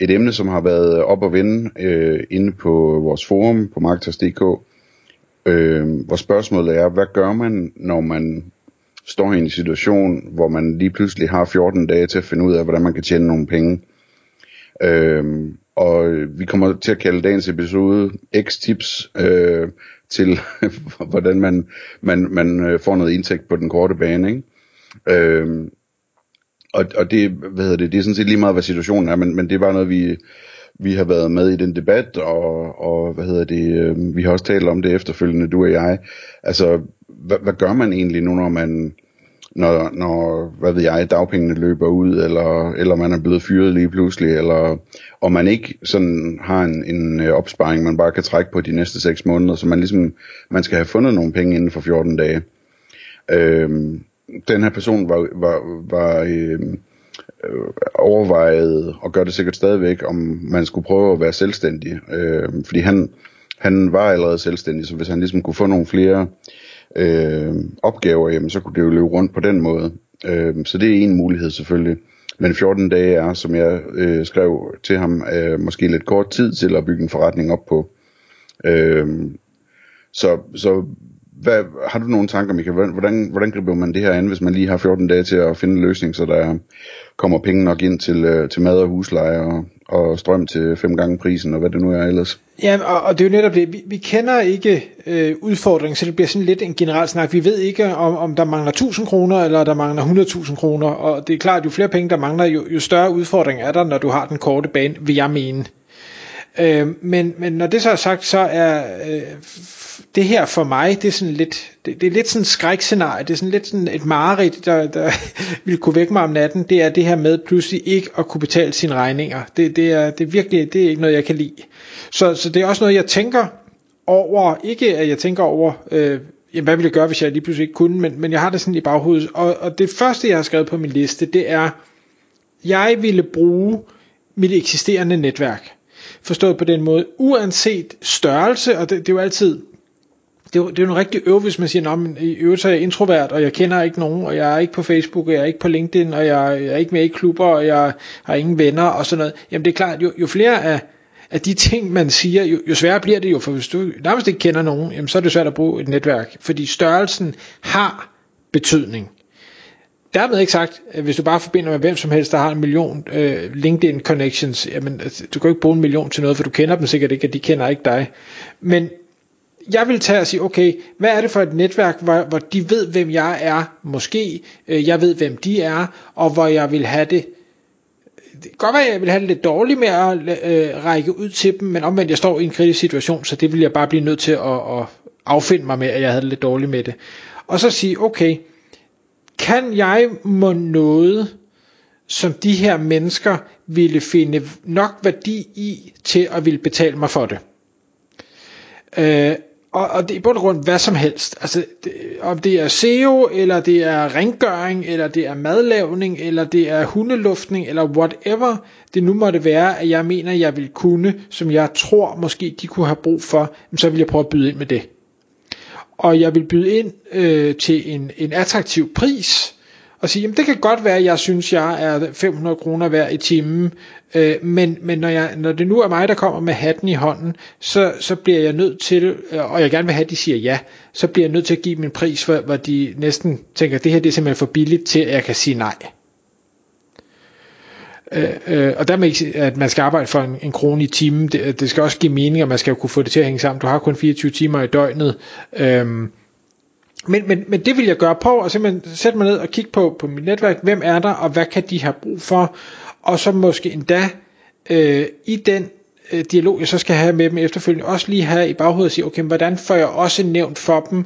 et emne, som har været øh, op og vende øh, inde på vores forum på Marketers.dk. øh, hvor spørgsmålet er, hvad gør man, når man står i en situation, hvor man lige pludselig har 14 dage til at finde ud af, hvordan man kan tjene nogle penge. Øh, og øh, vi kommer til at kalde dagens episode X-tips øh, til, hvordan man, man, man øh, får noget indtægt på den korte bane. Ikke? Øh, og, og det, hvad hedder det, det er sådan set lige meget, hvad situationen er, men, men det er bare noget, vi, vi har været med i den debat, og, og hvad hedder det, øh, vi har også talt om det efterfølgende, du og jeg. Altså, hvad, hvad gør man egentlig nu, når man når, når hvad ved jeg, dagpengene løber ud, eller, eller man er blevet fyret lige pludselig, eller og man ikke sådan har en, en øh, opsparing, man bare kan trække på de næste 6 måneder, så man ligesom, man skal have fundet nogle penge inden for 14 dage. Øhm, den her person var, var, var øhm, øh, overvejet, og gør det sikkert stadigvæk, om man skulle prøve at være selvstændig. Øh, fordi han, han var allerede selvstændig, så hvis han ligesom kunne få nogle flere øh, opgaver, jamen, så kunne det jo løbe rundt på den måde. Øh, så det er en mulighed selvfølgelig. Men 14 dage er, som jeg øh, skrev til ham, øh, måske lidt kort tid til at bygge en forretning op på. Øh, så så hvad, har du nogle tanker, Michael? Hvordan, hvordan griber man det her an, hvis man lige har 14 dage til at finde en løsning, så der kommer penge nok ind til, øh, til mad og husleje og, og strøm til fem gange prisen, og hvad det nu er ellers? Ja, og, og det er jo netop det. Vi, vi kender ikke øh, udfordringen, så det bliver sådan lidt en generel snak. Vi ved ikke, om, om der mangler 1000 kroner, eller der mangler 100.000 kroner, og det er klart, at jo flere penge der mangler, jo, jo større udfordring er der, når du har den korte bane, vil jeg mene. Øh, men, men når det så er sagt, så er øh, det her for mig, det er sådan lidt, det, det er lidt sådan et skrækscenarie, det er sådan lidt sådan et mareridt, der, der ville kunne vække mig om natten, det er det her med pludselig ikke at kunne betale sine regninger. Det, det, er, det er virkelig, det er ikke noget, jeg kan lide. Så, så det er også noget, jeg tænker over, ikke at jeg tænker over, øh, jamen, hvad ville jeg gøre, hvis jeg lige pludselig ikke kunne, men, men jeg har det sådan i baghovedet. Og, og det første, jeg har skrevet på min liste, det er, jeg ville bruge mit eksisterende netværk. Forstået på den måde, uanset størrelse, og det, det er jo altid, det er, jo, det er jo en rigtig øv, hvis man siger, at i øvrigt så er jeg introvert, og jeg kender ikke nogen, og jeg er ikke på Facebook, og jeg er ikke på LinkedIn, og jeg, jeg er ikke med i klubber, og jeg har ingen venner, og sådan noget. Jamen det er klart, jo, jo flere af, af de ting, man siger, jo, jo sværere bliver det jo, for hvis du nærmest ikke kender nogen, jamen så er det svært at bruge et netværk, fordi størrelsen har betydning. Dermed ikke sagt, at hvis du bare forbinder med hvem som helst, der har en million øh, LinkedIn connections, jamen altså, du kan ikke bruge en million til noget, for du kender dem sikkert ikke, og de kender ikke dig. Men jeg vil tage og sige, okay, hvad er det for et netværk, hvor, hvor de ved, hvem jeg er, måske, øh, jeg ved, hvem de er, og hvor jeg vil have det, det kan godt være, at jeg vil have det lidt dårligt med at øh, række ud til dem, men omvendt, jeg står i en kritisk situation, så det vil jeg bare blive nødt til at, at affinde mig med, at jeg havde det lidt dårligt med det. Og så sige, okay, kan jeg må noget, som de her mennesker ville finde nok værdi i, til at ville betale mig for det? Øh, og, og det er i bund og grund hvad som helst. Altså, det, om det er SEO, eller det er rengøring, eller det er madlavning, eller det er hundeluftning, eller whatever det nu måtte være, at jeg mener, jeg vil kunne, som jeg tror måske de kunne have brug for, så vil jeg prøve at byde ind med det. Og jeg vil byde ind øh, til en, en attraktiv pris, og sige, jamen det kan godt være, at jeg synes, jeg er 500 kroner værd i timen, øh, men, men når, jeg, når det nu er mig, der kommer med hatten i hånden, så, så bliver jeg nødt til, øh, og jeg gerne vil have, at de siger ja, så bliver jeg nødt til at give min pris, hvor, hvor de næsten tænker, at det her det er simpelthen for billigt til, at jeg kan sige nej. Øh, øh, og dermed ikke, at man skal arbejde for en, en krone i timen, det, det skal også give mening, og man skal jo kunne få det til at hænge sammen. Du har kun 24 timer i døgnet, øh, men, men, men det vil jeg gøre. På, og simpelthen sætte mig ned og kigge på, på mit netværk, hvem er der, og hvad kan de have brug for, og så måske endda øh, i den øh, dialog, jeg så skal have med dem efterfølgende, også lige have i baghovedet og sige, okay, hvordan får jeg også nævnt for dem,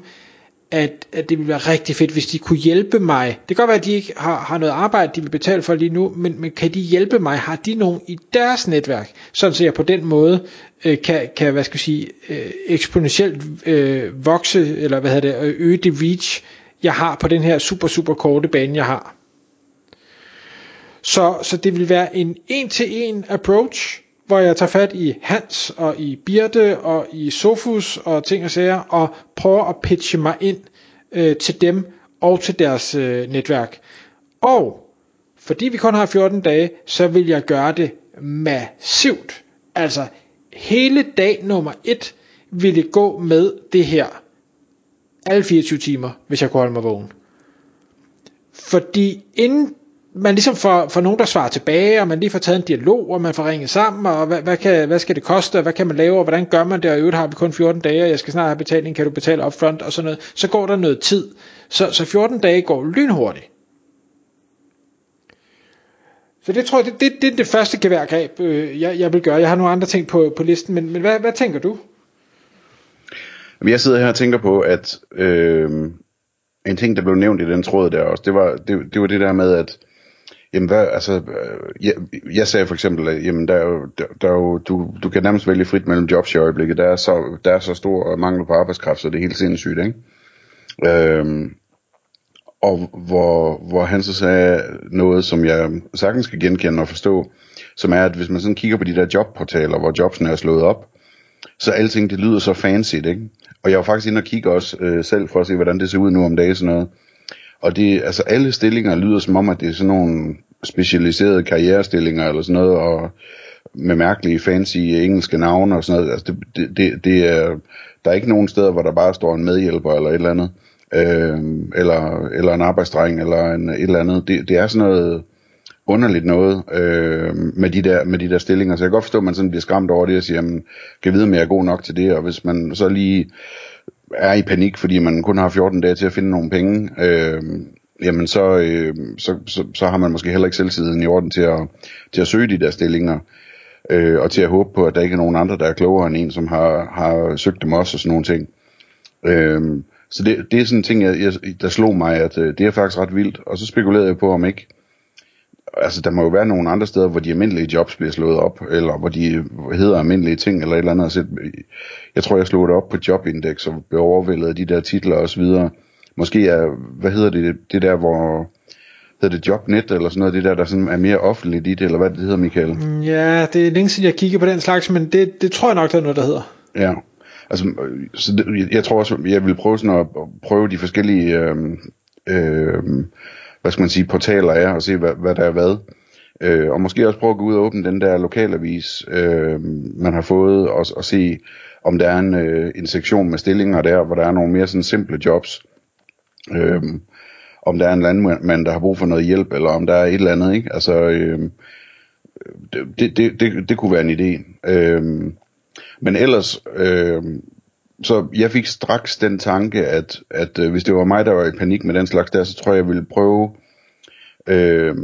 at, at det ville være rigtig fedt, hvis de kunne hjælpe mig. Det kan godt være, at de ikke har, har noget arbejde, de vil betale for lige nu, men, men kan de hjælpe mig? Har de nogen i deres netværk, sådan så jeg på den måde øh, kan, kan, hvad skal jeg sige, øh, eksponentielt øh, vokse, eller hvad hedder det, øge det reach, jeg har på den her super, super korte bane, jeg har. Så, så det vil være en en-til-en approach, hvor jeg tager fat i Hans og i Birte og i Sofus og ting og sager, og prøver at pitche mig ind øh, til dem og til deres øh, netværk. Og fordi vi kun har 14 dage, så vil jeg gøre det massivt. Altså hele dag nummer 1 ville gå med det her. Alle 24 timer, hvis jeg kunne holde mig vågen. Fordi inden man ligesom får, får nogen, der svarer tilbage, og man lige får taget en dialog, og man får ringet sammen, og hvad, hvad, kan, hvad skal det koste, og hvad kan man lave, og hvordan gør man det, og i øvrigt har vi kun 14 dage, og jeg skal snart have betaling, kan du betale upfront, og sådan noget, så går der noget tid. Så, så 14 dage går lynhurtigt. Så det tror jeg, det, det, det er det første geværgreb, øh, jeg, jeg vil gøre. Jeg har nogle andre ting på, på listen, men, men hvad, hvad tænker du? Jeg sidder her og tænker på, at øh, en ting, der blev nævnt i den tråd der også, det var det, det, var det der med, at Jamen hvad, altså, øh, jeg, jeg sagde for eksempel, at jamen, der er jo, der, der er jo, du, du kan nærmest vælge frit mellem jobs i øjeblikket. Der er så, der er så stor mangel på arbejdskraft, så det er helt sindssygt, ikke? Øhm, og hvor, hvor han så sagde noget, som jeg sagtens skal genkende og forstå, som er, at hvis man sådan kigger på de der jobportaler, hvor jobsene er slået op, så alting det lyder så fancy, ikke? Og jeg var faktisk inde og kigge også øh, selv for at se, hvordan det ser ud nu om dagen sådan noget. Og det, altså alle stillinger lyder som om, at det er sådan nogle specialiserede karrierestillinger eller sådan noget, og med mærkelige fancy engelske navne og sådan noget. Altså det, det, det, det er, der er ikke nogen steder, hvor der bare står en medhjælper eller et eller andet, øh, eller, eller en arbejdsdreng eller en, et eller andet. Det, det er sådan noget underligt noget øh, med, de der, med de der stillinger. Så jeg kan godt forstå, at man sådan bliver skræmt over det og siger, jamen, kan vide, om jeg er god nok til det, og hvis man så lige er i panik, fordi man kun har 14 dage til at finde nogle penge, øh, jamen så, øh, så, så, så har man måske heller ikke selvtiden i orden til at, til at søge de der stillinger, øh, og til at håbe på, at der ikke er nogen andre, der er klogere end en, som har, har søgt dem også og sådan nogle ting. Øh, så det, det er sådan en ting, jeg, jeg, der slog mig, at øh, det er faktisk ret vildt, og så spekulerede jeg på, om ikke altså der må jo være nogle andre steder, hvor de almindelige jobs bliver slået op, eller hvor de hedder almindelige ting, eller et eller andet. Altså, jeg tror, jeg slog det op på Jobindex, og blev overvældet af de der titler og så videre. Måske er, hvad hedder det, det der, hvor hedder det Jobnet, eller sådan noget, det der, der sådan er mere offentligt i det, eller hvad det hedder, Michael? Mm, ja, det er længe siden, jeg kigger på den slags, men det, det tror jeg nok, der er noget, der hedder. Ja, altså, så det, jeg tror også, jeg vil prøve sådan at, at prøve de forskellige øh, øh, hvad skal man sige, portaler er, og se, hvad, hvad der er hvad. Øh, og måske også prøve at gå ud og åbne den der lokalavis, øh, man har fået, og, og se, om der er en, øh, en sektion med stillinger der, hvor der er nogle mere sådan simple jobs. Øh, om der er en landmand, der har brug for noget hjælp, eller om der er et eller andet, ikke? Altså, øh, det, det, det, det kunne være en idé. Øh, men ellers, øh, så jeg fik straks den tanke, at, at øh, hvis det var mig, der var i panik med den slags der, så tror jeg, jeg ville prøve... Øh,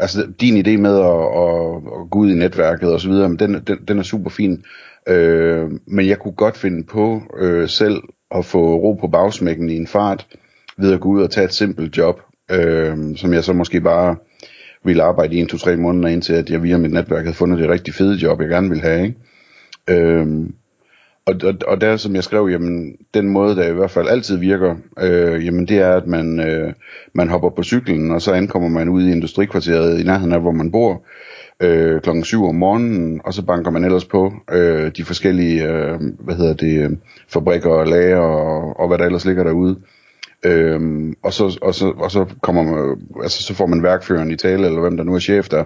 altså din idé med at, at, at gå ud i netværket og så videre, den, den, den er super fin. Øh, men jeg kunne godt finde på øh, selv at få ro på bagsmækken i en fart, ved at gå ud og tage et simpelt job, øh, som jeg så måske bare ville arbejde i en, to, tre måneder, indtil at jeg via mit netværk havde fundet det rigtig fede job, jeg gerne ville have. Ikke? Øh, og, og, og der som jeg skrev, jamen den måde, der i hvert fald altid virker, øh, jamen det er, at man, øh, man hopper på cyklen, og så ankommer man ud i industrikvarteret i nærheden af, hvor man bor, øh, klokken 7 om morgenen, og så banker man ellers på øh, de forskellige, øh, hvad hedder det, fabrikker og lager og, og hvad der ellers ligger derude. Øhm, og, så, og, så, og så kommer man, altså så får man værkføreren i tale, eller hvem der nu er chef der,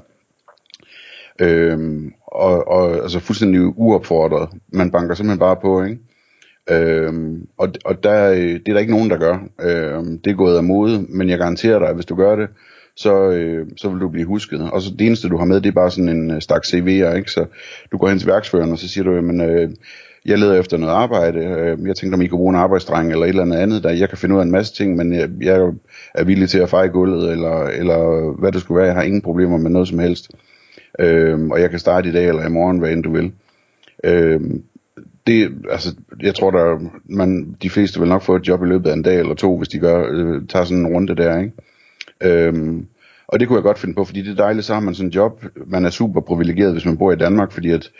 Øhm, og, og altså fuldstændig uopfordret. Man banker simpelthen bare på, ikke? Øhm, og og der, øh, det er der ikke nogen, der gør. Øhm, det er gået af mode, men jeg garanterer dig, at hvis du gør det, så, øh, så vil du blive husket. Og så det eneste, du har med, det er bare sådan en øh, stak CV'er, ikke? Så du går hen til værksføreren, og så siger du, men øh, jeg leder efter noget arbejde, øh, jeg tænkte, om I kunne bruge en arbejdsdreng, eller et eller andet andet, der jeg kan finde ud af en masse ting, men jeg, jeg er villig til at feje gulvet, eller, eller hvad det skulle være, jeg har ingen problemer med noget som helst. Øhm, og jeg kan starte i dag eller i morgen, hvad end du vil. Øhm, det, altså, jeg tror, der man, de fleste vil nok få et job i løbet af en dag eller to, hvis de gør, øh, tager sådan en runde der, ikke? Øhm, og det kunne jeg godt finde på, fordi det er dejligt, så har man sådan en job. Man er super privilegeret, hvis man bor i Danmark, fordi at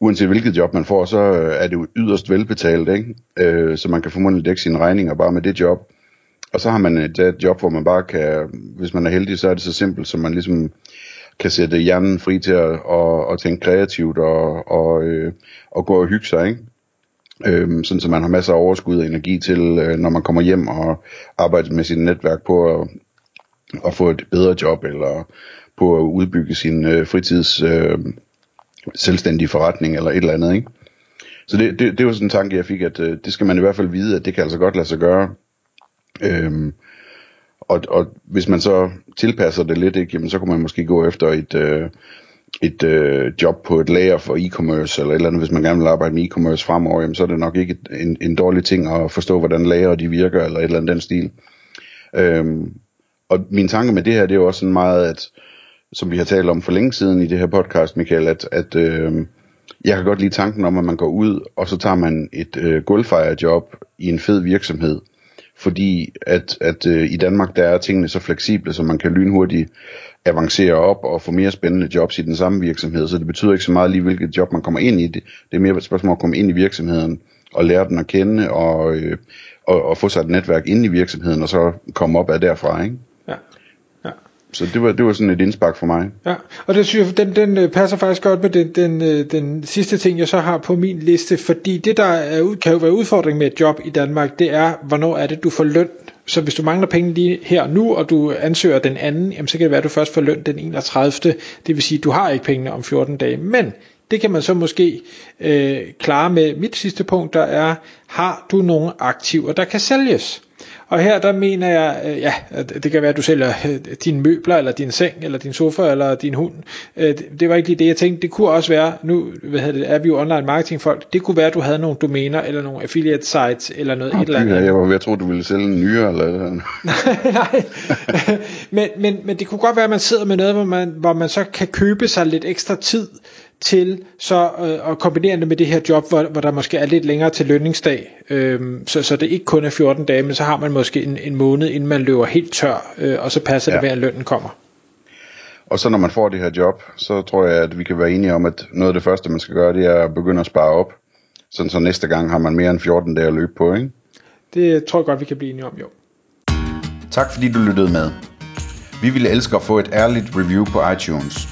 uanset hvilket job man får, så øh, er det jo yderst velbetalt, ikke? Øh, så man kan formodentlig dække sine regninger bare med det job. Og så har man et, et job, hvor man bare kan, hvis man er heldig, så er det så simpelt, som man ligesom kan sætte hjernen fri til at, at, at tænke kreativt og, og, øh, og gå og hygge sig, ikke? Øhm, sådan så man har masser af overskud og energi til, øh, når man kommer hjem og arbejder med sit netværk på at, at få et bedre job, eller på at udbygge sin øh, fritids øh, selvstændige forretning, eller et eller andet, ikke? Så det, det, det var sådan en tanke, jeg fik, at øh, det skal man i hvert fald vide, at det kan altså godt lade sig gøre. Øhm, og, og hvis man så tilpasser det lidt, ikke, jamen, så kunne man måske gå efter et, øh, et øh, job på et lager for e-commerce, eller et eller andet, hvis man gerne vil arbejde med e-commerce fremover, jamen, så er det nok ikke en, en dårlig ting at forstå, hvordan lager de virker, eller et eller andet den stil. Øhm, og min tanke med det her, det er jo også sådan meget, at som vi har talt om for længe siden i det her podcast, Michael, at, at øh, jeg kan godt lide tanken om, at man går ud, og så tager man et øh, gulvfejerjob i en fed virksomhed, fordi at, at øh, i Danmark der er tingene så fleksible, så man kan lynhurtigt avancere op og få mere spændende jobs i den samme virksomhed, så det betyder ikke så meget lige, hvilket job man kommer ind i. Det, det er mere et spørgsmål at komme ind i virksomheden og lære den at kende og, øh, og, og få sig et netværk ind i virksomheden og så komme op af derfra, ikke? Ja. Så det var, det var sådan et indspark for mig. Ja, og det synes jeg, den, den øh, passer faktisk godt med den, den, øh, den sidste ting, jeg så har på min liste, fordi det, der er, kan jo være udfordring med et job i Danmark, det er, hvornår er det, du får løn. Så hvis du mangler penge lige her nu, og du ansøger den anden, jamen så kan det være, at du først får løn den 31. Det vil sige, at du har ikke pengene om 14 dage. Men det kan man så måske øh, klare med mit sidste punkt, der er, har du nogle aktiver, der kan sælges? Og her der mener jeg, øh, ja, det kan være, at du sælger øh, dine møbler, eller din seng, eller din sofa, eller din hund. Øh, det var ikke lige det, jeg tænkte. Det kunne også være, nu hvad hedder det, er vi jo online marketing folk, det kunne være, at du havde nogle domæner, eller nogle affiliate sites, eller noget Oh, et eller andet. jeg var ved at tro, du ville sælge en nyere eller eller Nej, men, men, men det kunne godt være, at man sidder med noget, hvor man, hvor man så kan købe sig lidt ekstra tid til så øh, at kombinere det med det her job, hvor, hvor der måske er lidt længere til lønningsdag, øhm, så, så det ikke kun er 14 dage, men så har man måske en, en måned, inden man løber helt tør, øh, og så passer ja. det med, at lønnen kommer. Og så når man får det her job, så tror jeg, at vi kan være enige om, at noget af det første, man skal gøre, det er at begynde at spare op. Sådan så næste gang har man mere end 14 dage at løbe på, ikke? Det tror jeg godt, vi kan blive enige om, jo. Tak fordi du lyttede med. Vi ville elske at få et ærligt review på iTunes.